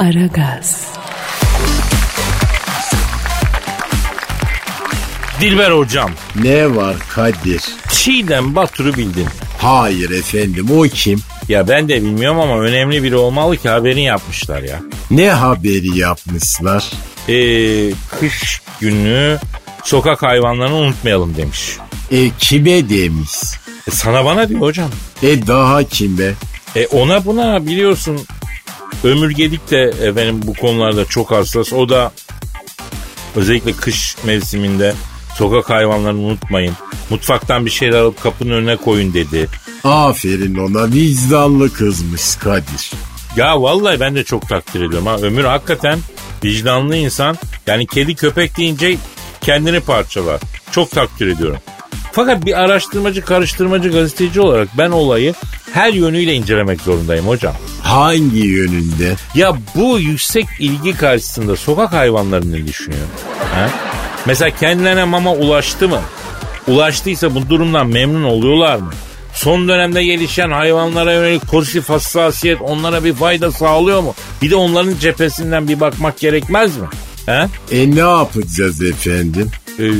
Aragaz, Dilber hocam. Ne var Kadir? Çiğdem Batur'u bildin. Hayır efendim o kim? Ya ben de bilmiyorum ama önemli biri olmalı ki haberini yapmışlar ya. Ne haberi yapmışlar? Ee, kış günü sokak hayvanlarını unutmayalım demiş. E kime demiş? E, sana bana diyor hocam. E daha kime? E ona buna biliyorsun Ömür Gedik de efendim bu konularda çok hassas. O da özellikle kış mevsiminde sokak hayvanlarını unutmayın. Mutfaktan bir şeyler alıp kapının önüne koyun dedi. Aferin ona vicdanlı kızmış Kadir. Ya vallahi ben de çok takdir ediyorum ha. Ömür hakikaten vicdanlı insan. Yani kedi köpek deyince kendini parçalar. Çok takdir ediyorum. Fakat bir araştırmacı karıştırmacı gazeteci olarak ben olayı her yönüyle incelemek zorundayım hocam. Hangi yönünde? Ya bu yüksek ilgi karşısında sokak hayvanları ne düşünüyor? Ha? Mesela kendilerine mama ulaştı mı? Ulaştıysa bu durumdan memnun oluyorlar mı? Son dönemde gelişen hayvanlara yönelik pozitif hassasiyet onlara bir fayda sağlıyor mu? Bir de onların cephesinden bir bakmak gerekmez mi? He? E ne yapacağız efendim? Ee,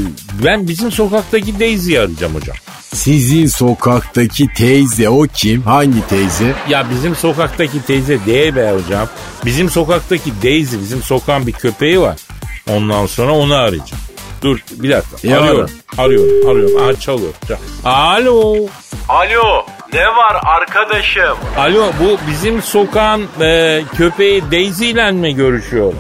ben bizim sokaktaki Daisy'yi arayacağım hocam. Sizin sokaktaki teyze o kim? Hangi teyze? Ya bizim sokaktaki teyze değil be hocam. Bizim sokaktaki Daisy, bizim sokağın bir köpeği var. Ondan sonra onu arayacağım. Dur bir dakika. Ya arıyorum. Arıyorum. Arıyorum. Aha çalıyor. Çal- Alo. Alo ne var arkadaşım? Alo bu bizim sokağın e, köpeği Daisy ile mi görüşüyorum?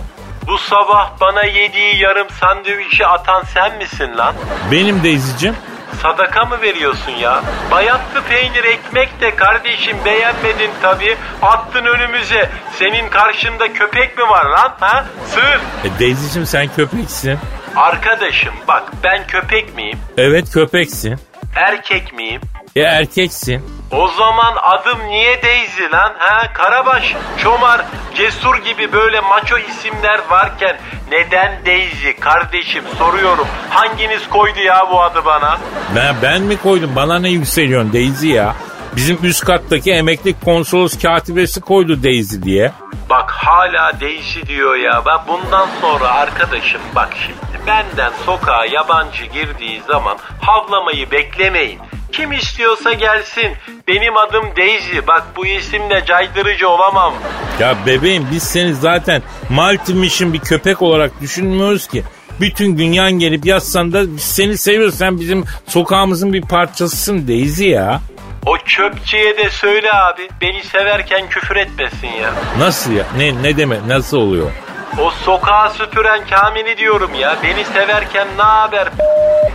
Bu sabah bana yediği yarım sandviçi atan sen misin lan? Benim Daisy'cim. Sadaka mı veriyorsun ya? Bayatlı peynir ekmek de kardeşim beğenmedin tabii. Attın önümüze. Senin karşında köpek mi var lan? Ha? Sığır. E, Daisy'cim sen köpeksin. Arkadaşım bak ben köpek miyim? Evet köpeksin. Erkek miyim? E erkeksin. O zaman adım niye Daisy lan? Ha? Karabaş, Çomar, Cesur gibi böyle maço isimler varken neden Daisy kardeşim soruyorum. Hanginiz koydu ya bu adı bana? Ben, ben mi koydum? Bana ne yükseliyorsun Daisy ya? Bizim üst kattaki emekli konsolos katibesi koydu Daisy diye. Bak hala Daisy diyor ya. Ben bundan sonra arkadaşım bak şimdi benden sokağa yabancı girdiği zaman havlamayı beklemeyin. Kim istiyorsa gelsin. Benim adım Daisy. Bak bu isimle caydırıcı olamam. Ya bebeğim biz seni zaten multi-mission bir köpek olarak düşünmüyoruz ki. Bütün gün yan gelip yatsan da biz seni seviyoruz. Sen bizim sokağımızın bir parçasısın Daisy ya. O çöpçüye de söyle abi. Beni severken küfür etmesin ya. Nasıl ya? Ne, ne demek? Nasıl oluyor? O sokağa süpüren Kamil'i diyorum ya. Beni severken ne haber?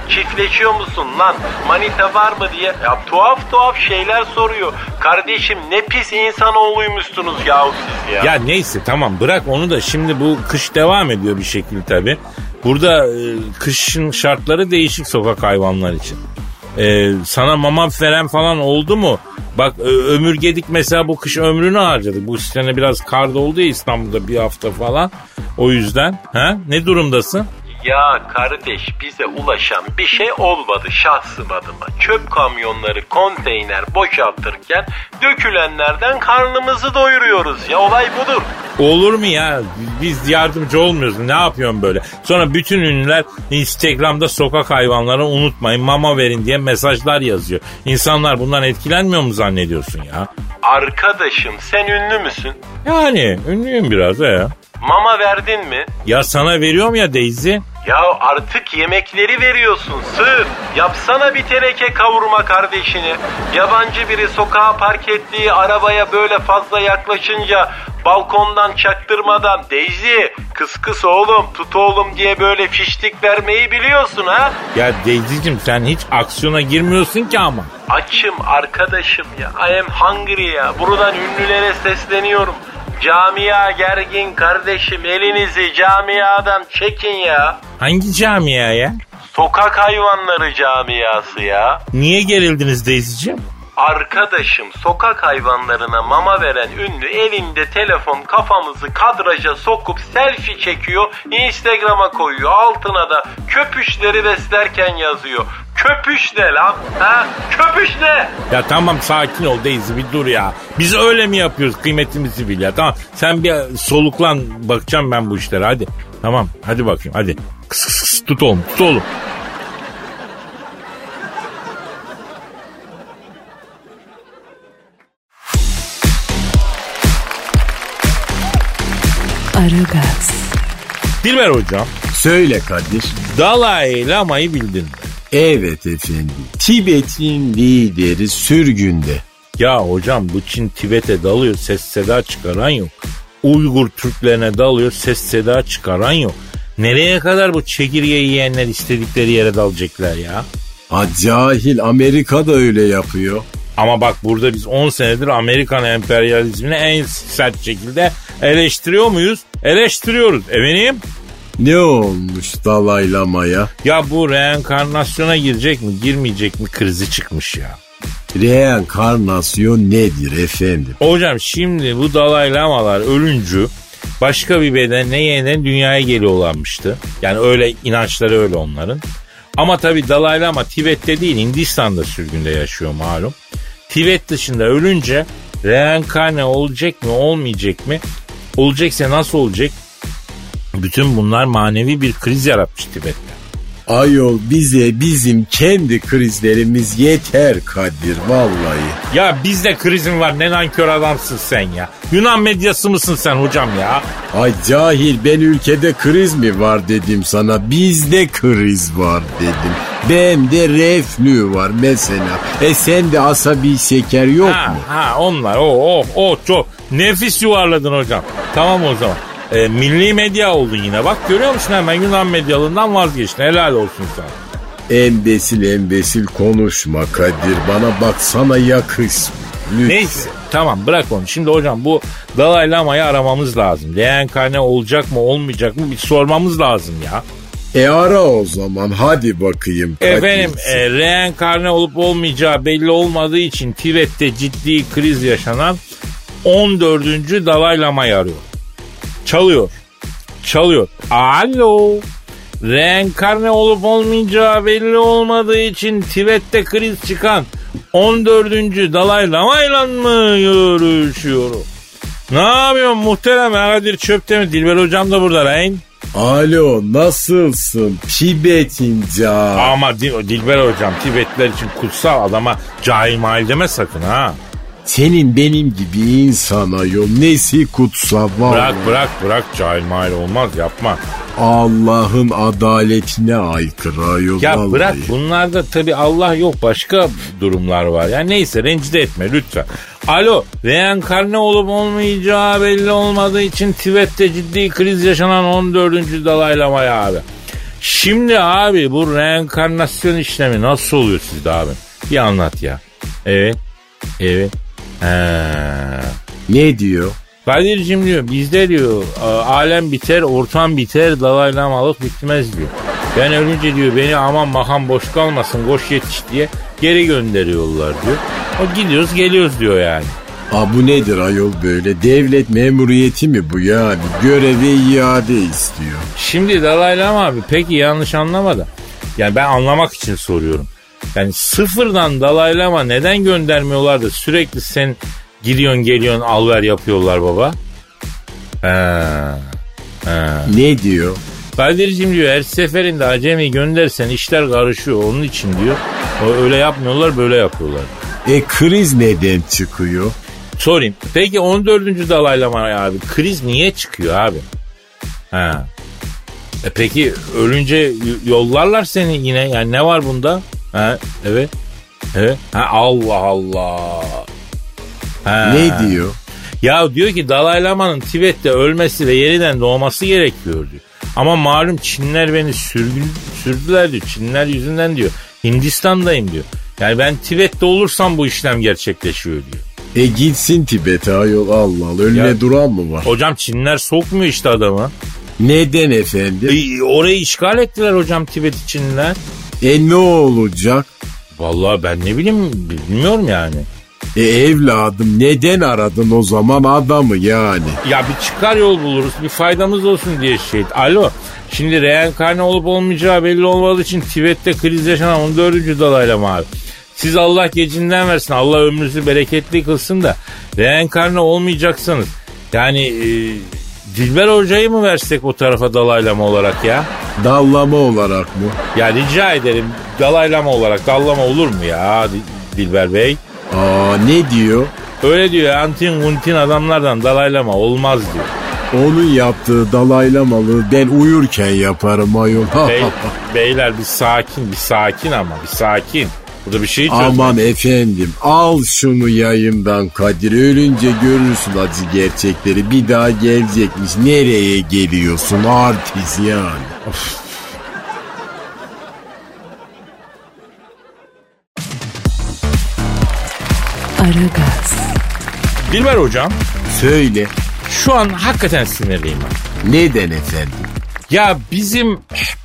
Çiftleşiyor musun lan? Manita var mı diye. Ya tuhaf tuhaf şeyler soruyor. Kardeşim ne pis insanoğluymuşsunuz yahu siz ya. Ya neyse tamam bırak onu da şimdi bu kış devam ediyor bir şekilde tabii. Burada e, kışın şartları değişik sokak hayvanlar için. E, sana mama veren falan oldu mu? Bak e, Ömür Gedik mesela bu kış ömrünü harcadı. Bu sene biraz karda oldu ya İstanbul'da bir hafta falan. O yüzden ha ne durumdasın? Ya kardeş bize ulaşan bir şey olmadı şahsım adıma. Çöp kamyonları konteyner boşaltırken dökülenlerden karnımızı doyuruyoruz ya olay budur. Olur mu ya? Biz yardımcı olmuyoruz. Ne yapıyorsun böyle? Sonra bütün ünlüler Instagram'da sokak hayvanları unutmayın mama verin diye mesajlar yazıyor. İnsanlar bundan etkilenmiyor mu zannediyorsun ya? Arkadaşım sen ünlü müsün? Yani ünlüyüm biraz he. Mama verdin mi? Ya sana veriyorum ya Daisy. Ya artık yemekleri veriyorsun sığır. Yapsana bir teneke kavurma kardeşini. Yabancı biri sokağa park ettiği arabaya böyle fazla yaklaşınca balkondan çaktırmadan Daisy kıs kıs oğlum tut oğlum diye böyle fiştik vermeyi biliyorsun ha? Ya Daisy'cim sen hiç aksiyona girmiyorsun ki ama. Açım arkadaşım ya. I am hungry ya. Buradan ünlülere sesleniyorum. Camia gergin kardeşim elinizi camiadan çekin ya. Hangi camia ya? Sokak hayvanları camiası ya. Niye gerildiniz Daisy'cim? Arkadaşım sokak hayvanlarına mama veren ünlü elinde telefon kafamızı kadraja sokup selfie çekiyor. Instagram'a koyuyor. Altına da köpüşleri beslerken yazıyor. Köpüş ne lan? Ha? Köpüş ne? Ya tamam sakin ol Daisy bir dur ya. Biz öyle mi yapıyoruz kıymetimizi bil ya. Tamam sen bir soluklan bakacağım ben bu işlere hadi. Tamam hadi bakayım hadi. Kıs kıs kıs tut oğlum tut oğlum. Dilber hocam Söyle Kadir. Dalai Lama'yı bildin mi? Evet efendim. Tibet'in lideri sürgünde. Ya hocam bu Çin Tibet'e dalıyor ses seda çıkaran yok. Uygur Türklerine dalıyor ses seda çıkaran yok. Nereye kadar bu çekirge yiyenler istedikleri yere dalacaklar ya? Ha cahil Amerika da öyle yapıyor. Ama bak burada biz 10 senedir Amerikan emperyalizmini en sert şekilde eleştiriyor muyuz? Eleştiriyoruz. Efendim? Ne olmuş Dalai Lama'ya? Ya bu reenkarnasyona girecek mi girmeyecek mi krizi çıkmış ya. Reenkarnasyon nedir efendim? Hocam şimdi bu Dalai Lamalar ölüncü başka bir bedenle yeniden dünyaya geliyorlarmıştı. Yani öyle inançları öyle onların. Ama tabi Dalai Lama Tibet'te değil Hindistan'da sürgünde yaşıyor malum. Tibet dışında ölünce reenkarne olacak mı olmayacak mı? Olacaksa nasıl olacak? Bütün bunlar manevi bir kriz yaratmış Tibet'te. Ayol bize bizim kendi krizlerimiz yeter Kadir vallahi. Ya bizde krizin var ne nankör adamsın sen ya. Yunan medyası mısın sen hocam ya? Ay cahil ben ülkede kriz mi var dedim sana. Bizde kriz var dedim. Bende reflü var mesela. E sende asabi şeker yok ha, mu? Ha onlar o o o çok nefis yuvarladın hocam. Tamam o zaman. E, milli medya oldun yine bak görüyor musun hemen Yunan medyalından vazgeçtin helal olsun sana. Embesil embesil konuşma Kadir. Bana baksana yakışmıyor. Lütfen. Neyse tamam bırak onu. Şimdi hocam bu Dalai Lama'yı aramamız lazım. Reenkarne olacak mı olmayacak mı bir sormamız lazım ya. E ara o zaman hadi bakayım. Kadir. Efendim e, reenkarne olup olmayacağı belli olmadığı için Tibet'te ciddi kriz yaşanan 14. Dalai Lama'yı arıyor. Çalıyor. Çalıyor. Alo. Reenkarne olup olmayacağı belli olmadığı için Tibet'te kriz çıkan 14. Dalai Lama'yla mı görüşüyorum? Ne yapıyorsun muhterem Kadir Çöpte mi? Dilber hocam da burada lan. Alo nasılsın? Tibetin. Ama Dil- Dilber hocam Tibetliler için kutsal adama cahil mahil deme sakın ha. Senin benim gibi insana yol nesi kutsal var. Bırak bırak bırak cahil mahil olmaz yapma. Allah'ın adaletine aykırı ayol. Ya vallahi. bırak bunlarda tabi Allah yok başka durumlar var. Yani neyse rencide etme lütfen. Alo reenkarne olup olmayacağı belli olmadığı için Tibet'te ciddi kriz yaşanan 14. Dalai Lama ya abi. Şimdi abi bu reenkarnasyon işlemi nasıl oluyor sizde abi? Bir anlat ya. Evet. Evet. Ha. Ne diyor? Kadir'cim diyor bizde diyor alem biter ortam biter Dalai Lamalık bitmez diyor. Ben ölünce diyor beni aman makam boş kalmasın koş yetiş diye geri gönderiyorlar diyor. O gidiyoruz geliyoruz diyor yani. Aa, bu nedir ayol böyle? Devlet memuriyeti mi bu yani? Göreve iade istiyor. Şimdi Dalai Lama abi peki yanlış anlamadı. Yani ben anlamak için soruyorum. Yani sıfırdan Dalai Lama neden göndermiyorlar da sürekli sen gidiyorsun geliyorsun alver yapıyorlar baba? Ha. Ha. Ne diyor? Kadir'cim diyor her seferinde acemi göndersen işler karışıyor onun için diyor. O öyle yapmıyorlar böyle yapıyorlar. E kriz neden çıkıyor? Sorayım. Peki 14. Dalai Lama abi kriz niye çıkıyor abi? Ha. E peki ölünce yollarlar seni yine yani ne var bunda? Ha evet. Evet. Ha Allah Allah. Ha. Ne diyor? Ya diyor ki Dalai Lama'nın Tibet'te ölmesi ve yeniden doğması gerekiyor diyor. Ama malum Çinler beni sürgün, sürdüler diyor. Çinler yüzünden diyor. Hindistan'dayım diyor. Yani ben Tibet'te olursam bu işlem gerçekleşiyor diyor. E gitsin Tibet'e ayol Allah Allah. Önüne Ya- duran mı var? Hocam Çinler sokmuyor işte adamı. Neden efendim? E, orayı işgal ettiler hocam Tibet Çinliler. E ne olacak? Vallahi ben ne bileyim bilmiyorum yani. E evladım neden aradın o zaman adamı yani? Ya bir çıkar yol buluruz bir faydamız olsun diye şey. Alo şimdi reenkarne olup olmayacağı belli olmadığı için Tibet'te kriz yaşanan 14. dalayla mı abi? Siz Allah gecinden versin Allah ömrünüzü bereketli kılsın da reenkarne olmayacaksanız yani e, Dilber Hoca'yı mı versek o tarafa dalaylama olarak ya? Dallama olarak mı? Ya rica ederim dalaylama olarak dallama olur mu ya Dil- Dilber Bey? Aa ne diyor? Öyle diyor antin kuntin adamlardan dalaylama olmaz diyor. Onun yaptığı dalaylamalığı ben uyurken yaparım ayol. Bey, beyler bir sakin bir sakin ama bir sakin. Burada bir şey çöz. Aman efendim al şunu yayından Kadir. Ölünce görürsün acı gerçekleri. Bir daha gelecekmiş. Nereye geliyorsun artist yani. Aragaz, Dilber hocam Söyle. şu an hakikaten sinirliyim ben. Neden efendim? Ya bizim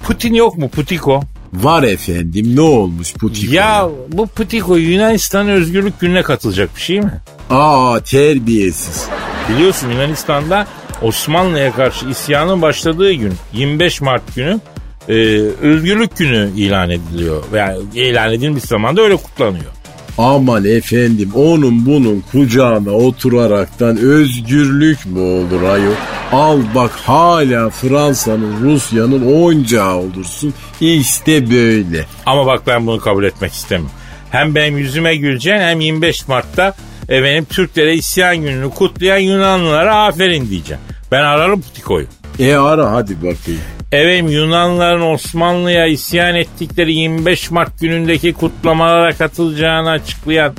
Putin yok mu Putiko? Var efendim ne olmuş Putin? Ya bu Putiko Yunanistan özgürlük gününe katılacak bir şey mi? Aa terbiyesiz. Biliyorsun Yunanistan'da Osmanlı'ya karşı isyanın başladığı gün 25 Mart günü e, özgürlük günü ilan ediliyor. Yani ilan edilmiş zamanda öyle kutlanıyor. Aman efendim onun bunun kucağına oturaraktan özgürlük mü olur ayol? Al bak hala Fransa'nın Rusya'nın oyuncağı olursun. İşte böyle. Ama bak ben bunu kabul etmek istemiyorum. Hem benim yüzüme güleceksin hem 25 Mart'ta efendim Türklere isyan gününü kutlayan Yunanlılara aferin diyeceğim. Ben ararım Putiko'yu. E ara hadi bakayım. Efendim Yunanlıların Osmanlı'ya isyan ettikleri 25 Mart günündeki kutlamalara katılacağını açıklayan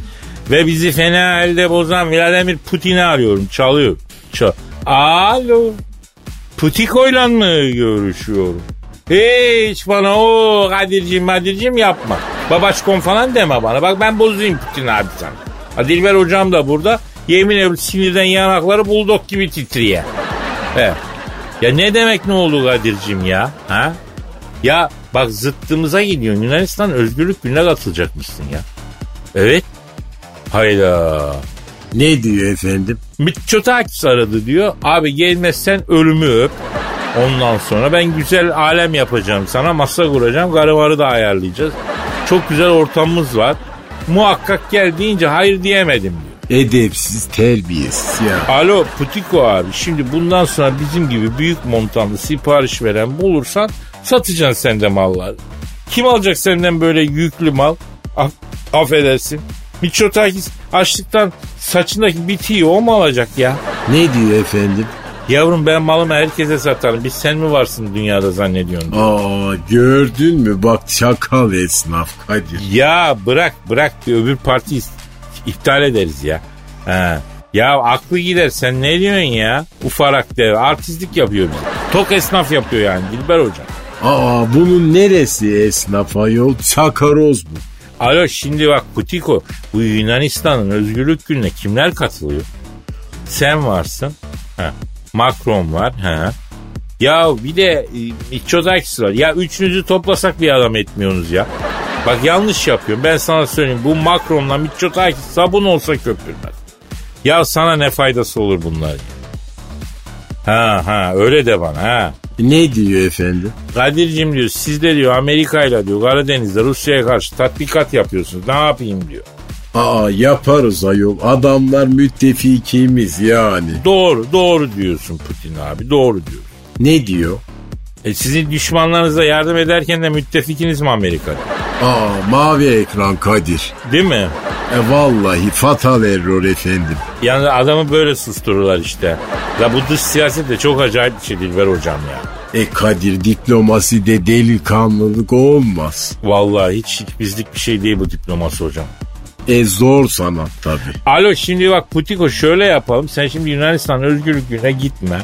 ve bizi fena elde bozan Vladimir Putin'i arıyorum. Çalıyor. Çal Alo. Putiko'yla mı görüşüyorum? Hiç bana o Kadir'cim Kadir'cim yapma. Babaşkom falan deme bana. Bak ben bozayım Putin abi sana. Dilber hocam da burada. Yemin ediyorum sinirden yanakları buldok gibi titriyor. Evet. Ya ne demek ne oldu Kadir'cim ya? Ha? Ya bak zıttımıza gidiyorsun. Yunanistan özgürlük gününe katılacakmışsın ya. Evet. Hayda. Ne diyor efendim? Mitsotakis aradı diyor. Abi gelmezsen ölümü öp. Ondan sonra ben güzel alem yapacağım sana. Masa kuracağım. Karıvarı da ayarlayacağız. Çok güzel ortamımız var. Muhakkak gel deyince hayır diyemedim diyor. Edepsiz terbiyesiz ya. Alo Putiko abi şimdi bundan sonra bizim gibi büyük montanlı sipariş veren bulursan satacaksın sen de malları. Kim alacak senden böyle yüklü mal? Af, affedersin. Miçotakis açlıktan saçındaki bitiği o mu alacak ya? Ne diyor efendim? Yavrum ben malımı herkese satarım. Biz sen mi varsın dünyada zannediyorsun? Aa gördün mü bak çakal esnaf Kadir. Ya bırak bırak bir öbür parti iptal ederiz ya. Ha. Ya aklı gider sen ne diyorsun ya? Ufarak dev artistlik yapıyor bize. Tok esnaf yapıyor yani Dilber hocam. Aa bunun neresi esnaf ayol? Çakaroz bu. Alo şimdi bak Putiko bu Yunanistan'ın özgürlük gününe kimler katılıyor? Sen varsın. Ha. Macron var. Ha. Ya bir de e, Mitsotakis var. Ya üçünüzü toplasak bir adam etmiyorsunuz ya. Bak yanlış yapıyorum. Ben sana söyleyeyim. Bu Macron'la Mitsotakis sabun olsa köpürmez. Ya sana ne faydası olur bunlar? Ha ha öyle de bana ha. Ne diyor efendim? Kadir'cim diyor siz de diyor Amerika'yla diyor Karadeniz'de Rusya'ya karşı tatbikat yapıyorsunuz. Ne yapayım diyor. Aa yaparız ayol. Adamlar müttefikimiz yani. Doğru doğru diyorsun Putin abi doğru diyor. Ne diyor? E sizin düşmanlarınıza yardım ederken de müttefikiniz mi Amerika? Aa mavi ekran Kadir. Değil mi? E vallahi fatal error efendim. Yani adamı böyle sustururlar işte. Ya bu dış siyaset de çok acayip bir şey Dilber hocam ya. E Kadir diplomaside delikanlılık olmaz. Vallahi hiç, bizlik bir şey değil bu diplomasi hocam. E zor sanat tabi. Alo şimdi bak Putiko şöyle yapalım. Sen şimdi Yunanistan özgürlük gününe gitme.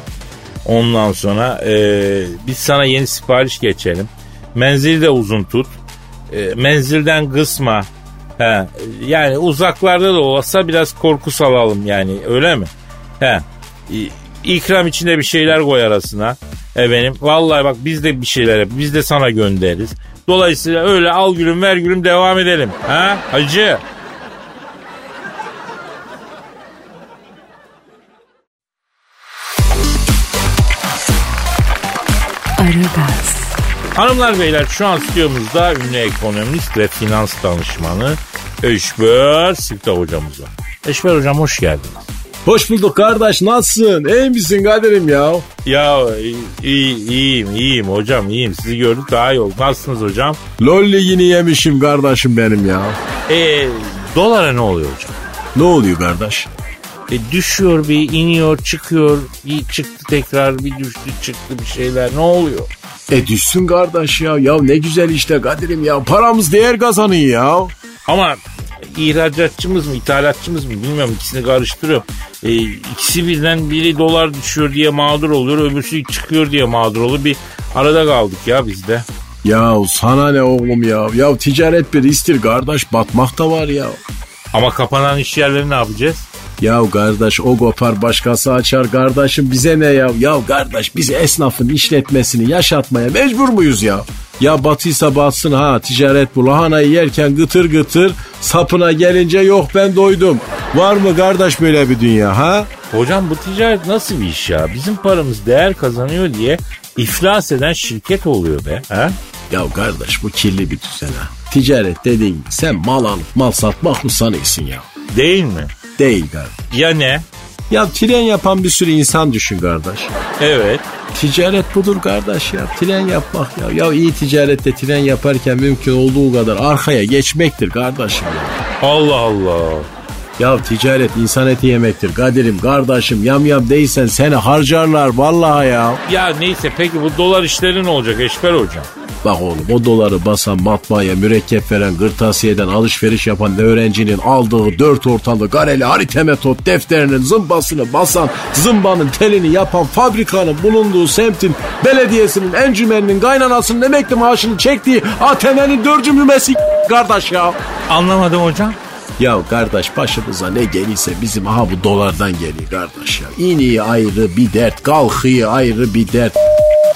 Ondan sonra e, biz sana yeni sipariş geçelim. Menzili de uzun tut. E, menzilden kısma. He, yani uzaklarda da olsa biraz korku salalım yani öyle mi? He. İkram içinde bir şeyler koy arasına. Efendim vallahi bak biz de bir şeyler yap. Biz de sana göndeririz. Dolayısıyla öyle al gülüm ver gülüm devam edelim. Ha hacı? Hanımlar beyler şu an stüdyomuzda ünlü ekonomist ve finans danışmanı Eşber Sikta hocamız var. Eşber hocam hoş geldiniz. Hoş bulduk kardeş nasılsın? İyi misin Kadir'im ya? Ya iyi, iyiyim iyiyim hocam iyiyim sizi gördük daha iyi oldu. Nasılsınız hocam? LOL ligini yemişim kardeşim benim ya. E, dolara ne oluyor hocam? Ne oluyor kardeş? E, düşüyor bir iniyor çıkıyor bir çıktı tekrar bir düştü çıktı bir şeyler ne oluyor? E düşsün kardeş ya. Ya ne güzel işte Kadir'im ya. Paramız değer kazanıyor ya. Ama ihracatçımız mı ithalatçımız mı bilmiyorum ikisini karıştırıyorum. E, ikisi birden biri dolar düşüyor diye mağdur oluyor öbürsü çıkıyor diye mağdur oluyor. Bir arada kaldık ya biz de. Ya sana ne oğlum ya? Ya ticaret bir istir kardeş batmak da var ya. Ama kapanan iş yerleri ne yapacağız? Ya kardeş o kopar başkası açar kardeşim bize ne ya? Ya kardeş biz esnafın işletmesini yaşatmaya mecbur muyuz ya? Ya batıysa batsın ha ticaret bu lahanayı yerken gıtır gıtır sapına gelince yok ben doydum. Var mı kardeş böyle bir dünya ha? Hocam bu ticaret nasıl bir iş ya? Bizim paramız değer kazanıyor diye iflas eden şirket oluyor be. Ha? Ya kardeş bu kirli bir düzen ha. Ticaret dediğin sen mal alıp mal satmak mı sanıyorsun ya? Değil mi? Değil kardeş. Ya ne? Ya tren yapan bir sürü insan düşün kardeş. Evet. Ticaret budur kardeş ya. Tren yapmak ya. Ya iyi ticarette tren yaparken mümkün olduğu kadar arkaya geçmektir kardeşim ya. Allah Allah. Ya ticaret insan eti yemektir Kadir'im kardeşim yam yam değilsen seni harcarlar vallahi ya. Ya neyse peki bu dolar işleri ne olacak Eşber hocam? Bak oğlum o doları basan matbaaya mürekkep veren gırtasiyeden alışveriş yapan öğrencinin aldığı dört ortalı gareli harita metot defterinin zımbasını basan zımbanın telini yapan fabrikanın bulunduğu semtin belediyesinin encümeninin kaynanasının emekli maaşını çektiği ATM'nin dörcümlümesi kardeş ya. Anlamadım hocam. Ya kardeş başımıza ne gelirse bizim aha bu dolardan geliyor kardeş ya. İniği ayrı bir dert, kalkıyı ayrı bir dert.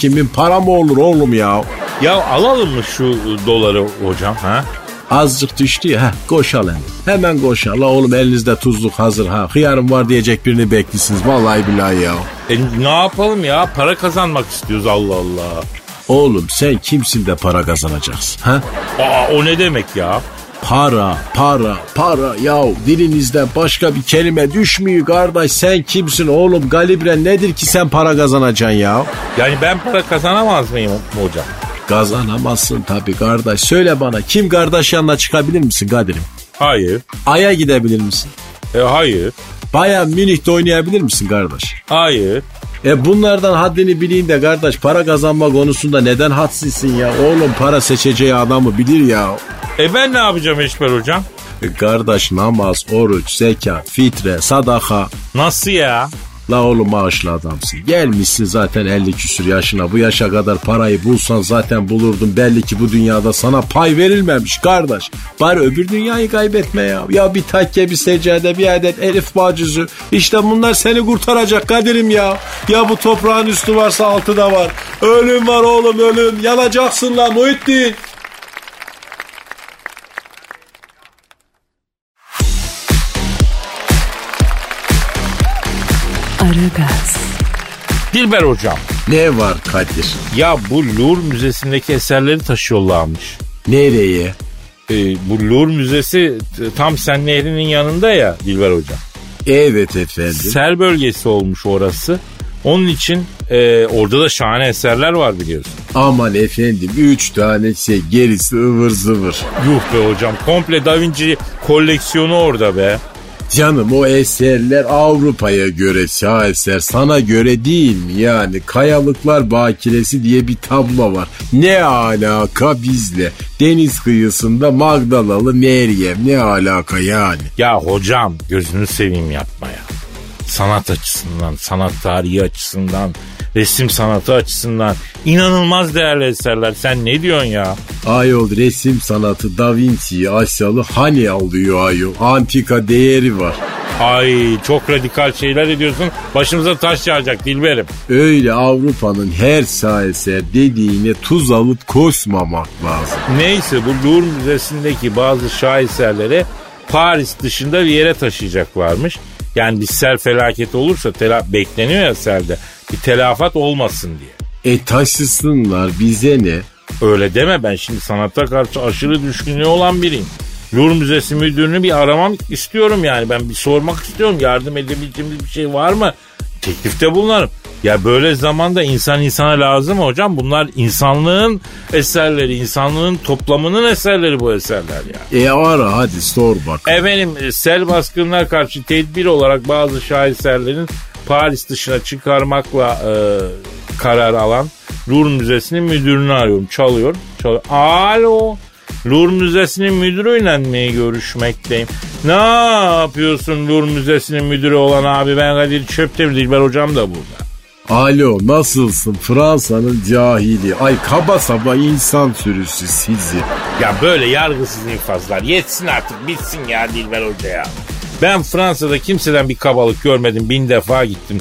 Kimin para mı olur oğlum ya? Ya alalım mı şu doları hocam ha? Azıcık düştü ya. Heh, koşalım. Hemen koşal. La oğlum elinizde tuzluk hazır ha. Hıyarım var diyecek birini beklisiniz. Vallahi billahi ya. E, ne yapalım ya? Para kazanmak istiyoruz Allah Allah. Oğlum sen kimsin de para kazanacaksın? Ha? Aa o ne demek ya? Para, para, para. Ya dilinizden başka bir kelime düşmüyor kardeş. Sen kimsin oğlum? Galibre nedir ki sen para kazanacaksın ya? Yani ben para kazanamaz mıyım hocam? Kazanamazsın tabii kardeş. Söyle bana kim kardeş yanına çıkabilir misin Kadir'im? Hayır. Ay'a gidebilir misin? E, hayır. Bayan Münih'te oynayabilir misin kardeş? Hayır. E bunlardan haddini bileyim de kardeş para kazanma konusunda neden hadsizsin ya? Oğlum para seçeceği adamı bilir ya. E ben ne yapacağım Eşber hocam? E kardeş namaz, oruç, zekat, fitre, sadaka. Nasıl ya? La oğlum maaşlı adamsın. Gelmişsin zaten 50 küsür yaşına. Bu yaşa kadar parayı bulsan zaten bulurdun. Belli ki bu dünyada sana pay verilmemiş kardeş. Bari öbür dünyayı kaybetme ya. Ya bir takke, bir seccade, bir adet elif bacüzü. İşte bunlar seni kurtaracak Kadir'im ya. Ya bu toprağın üstü varsa altı da var. Ölüm var oğlum ölüm. Yanacaksın lan Muhittin. Aragaz, Dilber hocam. Ne var Kadir? Ya bu Louvre Müzesi'ndeki eserleri taşıyorlarmış. Nereye? E, bu Louvre Müzesi tam Sen Nehri'nin yanında ya Dilber hocam. Evet efendim. Sel bölgesi olmuş orası. Onun için e, orada da şahane eserler var biliyorsun. Aman efendim üç tane şey gerisi ıvır zıvır. Yuh be hocam komple Da Vinci koleksiyonu orada be. Canım o eserler Avrupa'ya göre şaheser sana göre değil mi? Yani Kayalıklar Bakiresi diye bir tablo var. Ne alaka bizle? Deniz kıyısında Magdalalı Meryem ne alaka yani? Ya hocam gözünü seveyim yapma ya. Sanat açısından, sanat tarihi açısından, resim sanatı açısından inanılmaz değerli eserler. Sen ne diyorsun ya? Ayol resim sanatı Da Vinci'yi Asyalı hani alıyor ayol? Antika değeri var. Ay çok radikal şeyler ediyorsun. Başımıza taş yağacak Dilberim. Öyle Avrupa'nın her şaheser dediğine tuz alıp koşmamak lazım. Neyse bu Louvre Müzesi'ndeki bazı şaheserleri Paris dışında bir yere taşıyacaklarmış. Yani bir sel felaketi olursa tela- bekleniyor ya selde. Bir telafat olmasın diye. E taşısınlar bize ne? Öyle deme ben şimdi sanata karşı aşırı düşkünlüğü olan biriyim. Louvre Müzesi müdürünü bir aramam istiyorum yani. Ben bir sormak istiyorum. Yardım edebileceğimiz bir şey var mı? Teklifte bulunarım. Ya böyle zamanda insan insana lazım mı hocam. Bunlar insanlığın eserleri, insanlığın toplamının eserleri bu eserler ya. E ara hadi sor bak. Efendim e, sel baskınına karşı tedbir olarak bazı şaheserlerin Paris dışına çıkarmakla e, karar alan Louvre Müzesi'nin müdürünü arıyorum. Çalıyor. çalıyor. Alo. Louvre Müzesi'nin müdürüyle mi görüşmekteyim? Ne yapıyorsun Louvre Müzesi'nin müdürü olan abi? Ben Kadir Çöptemir Dilber hocam da burada. Alo nasılsın Fransa'nın cahili. Ay kaba saba insan sürüsü sizi. Ya böyle yargısız infazlar yetsin artık bitsin ya Dilber Hoca ya. Ben Fransa'da kimseden bir kabalık görmedim bin defa gittim.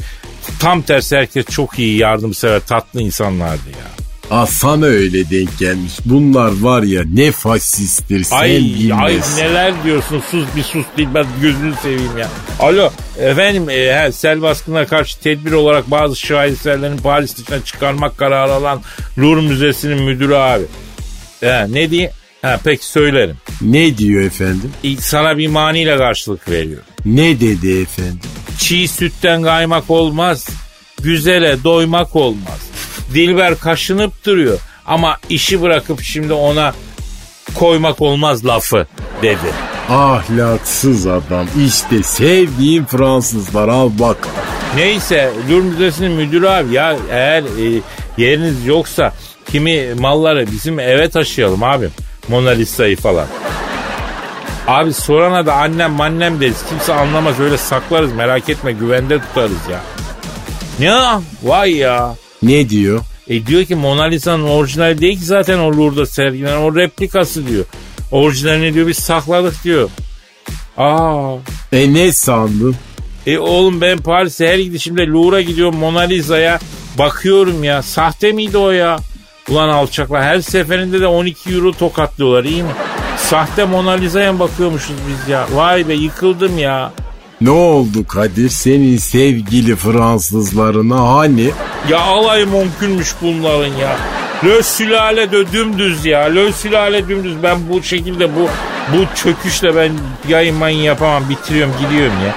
Tam tersi herkes çok iyi yardımsever tatlı insanlardı ya. Ah sana öyle denk gelmiş. Bunlar var ya ne faşisttir sen Ay, ay neler diyorsun sus bir sus Dilber gözünü seveyim ya. Alo efendim e, he, sel baskınına karşı tedbir olarak bazı şaheserlerin Paris dışına çıkarmak kararı alan Louvre Müzesi'nin müdürü abi. He, ne diye? Ha, peki söylerim. Ne diyor efendim? İ- Sana bir maniyle karşılık veriyor. Ne dedi efendim? Çiğ sütten kaymak olmaz. Güzele doymak olmaz. Dilber kaşınıp duruyor. Ama işi bırakıp şimdi ona koymak olmaz lafı dedi. Ahlaksız adam. İşte sevdiğim Fransızlar al bak. Neyse Louvre Müzesi'nin müdürü abi ya eğer e, yeriniz yoksa kimi malları bizim eve taşıyalım abi. Mona Lisa'yı falan. Abi sorana da annem mannem deriz. Kimse anlamaz öyle saklarız merak etme güvende tutarız ya. Ne? Vay ya. Ne diyor? E diyor ki Mona Lisa'nın orijinali değil ki zaten o Louvre'da sergilenen o replikası diyor. Orijinalini diyor biz sakladık diyor. Aa. E ne sandın? E oğlum ben Paris'e her gidişimde Louvre'a gidiyorum Mona Lisa'ya bakıyorum ya. Sahte miydi o ya? Ulan alçaklar her seferinde de 12 euro tokatlıyorlar iyi mi? Sahte Mona Lisa'ya bakıyormuşuz biz ya? Vay be yıkıldım ya. Ne oldu Kadir senin sevgili Fransızlarına hani? Ya alay mümkünmüş bunların ya. Lö sülale de dümdüz ya. Lö sülale dümdüz. Ben bu şekilde bu bu çöküşle ben yayın mayın yapamam. Bitiriyorum gidiyorum ya.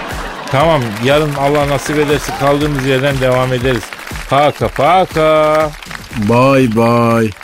Tamam yarın Allah nasip ederse kaldığımız yerden devam ederiz. Paka paka. Bye bye.